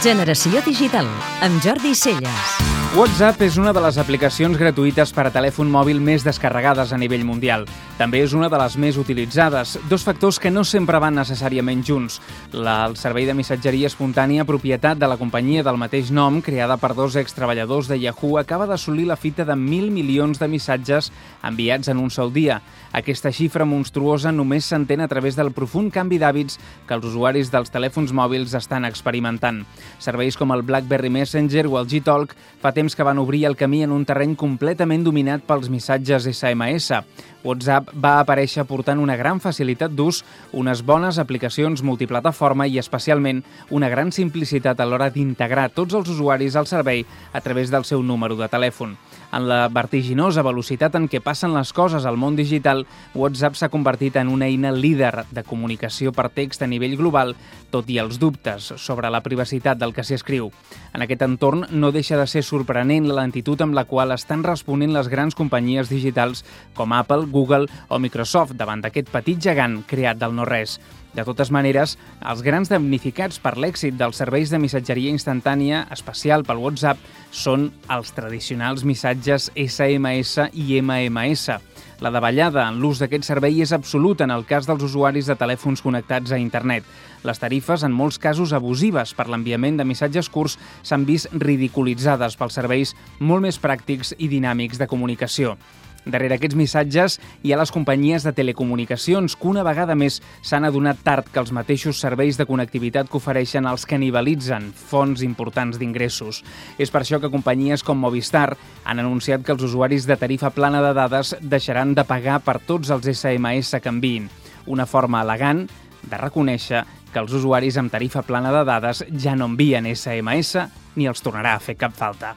Generació Digital, amb Jordi Celles. WhatsApp és una de les aplicacions gratuïtes per a telèfon mòbil més descarregades a nivell mundial. També és una de les més utilitzades, dos factors que no sempre van necessàriament junts. La, el servei de missatgeria espontània, propietat de la companyia del mateix nom, creada per dos extreballadors de Yahoo, acaba d'assolir la fita de mil milions de missatges enviats en un sol dia. Aquesta xifra monstruosa només s'entén a través del profund canvi d'hàbits que els usuaris dels telèfons mòbils estan experimentant. Serveis com el BlackBerry Messenger o el Gtalk fa temps que van obrir el camí en un terreny completament dominat pels missatges SMS. WhatsApp va aparèixer portant una gran facilitat d'ús, unes bones aplicacions multiplataforma i especialment una gran simplicitat a l'hora d'integrar tots els usuaris al servei a través del seu número de telèfon. En la vertiginosa velocitat en què passen les coses al món digital, WhatsApp s'ha convertit en una eina líder de comunicació per text a nivell global, tot i els dubtes sobre la privacitat del que s'hi escriu. En aquest entorn no deixa de ser sorprenent la lentitud amb la qual estan responent les grans companyies digitals com Apple, Google o Microsoft davant d'aquest petit gegant creat del no-res. De totes maneres, els grans damnificats per l'èxit dels serveis de missatgeria instantània, especial pel WhatsApp, són els tradicionals missatges SMS i MMS. La davallada en l'ús d'aquest servei és absoluta en el cas dels usuaris de telèfons connectats a internet. Les tarifes, en molts casos abusives per l'enviament de missatges curts, s'han vist ridiculitzades pels serveis molt més pràctics i dinàmics de comunicació. Darrere aquests missatges hi ha les companyies de telecomunicacions que una vegada més s'han adonat tard que els mateixos serveis de connectivitat que ofereixen els canibalitzen fonts importants d'ingressos. És per això que companyies com Movistar han anunciat que els usuaris de tarifa plana de dades deixaran de pagar per tots els SMS que enviïn. Una forma elegant de reconèixer que els usuaris amb tarifa plana de dades ja no envien SMS ni els tornarà a fer cap falta.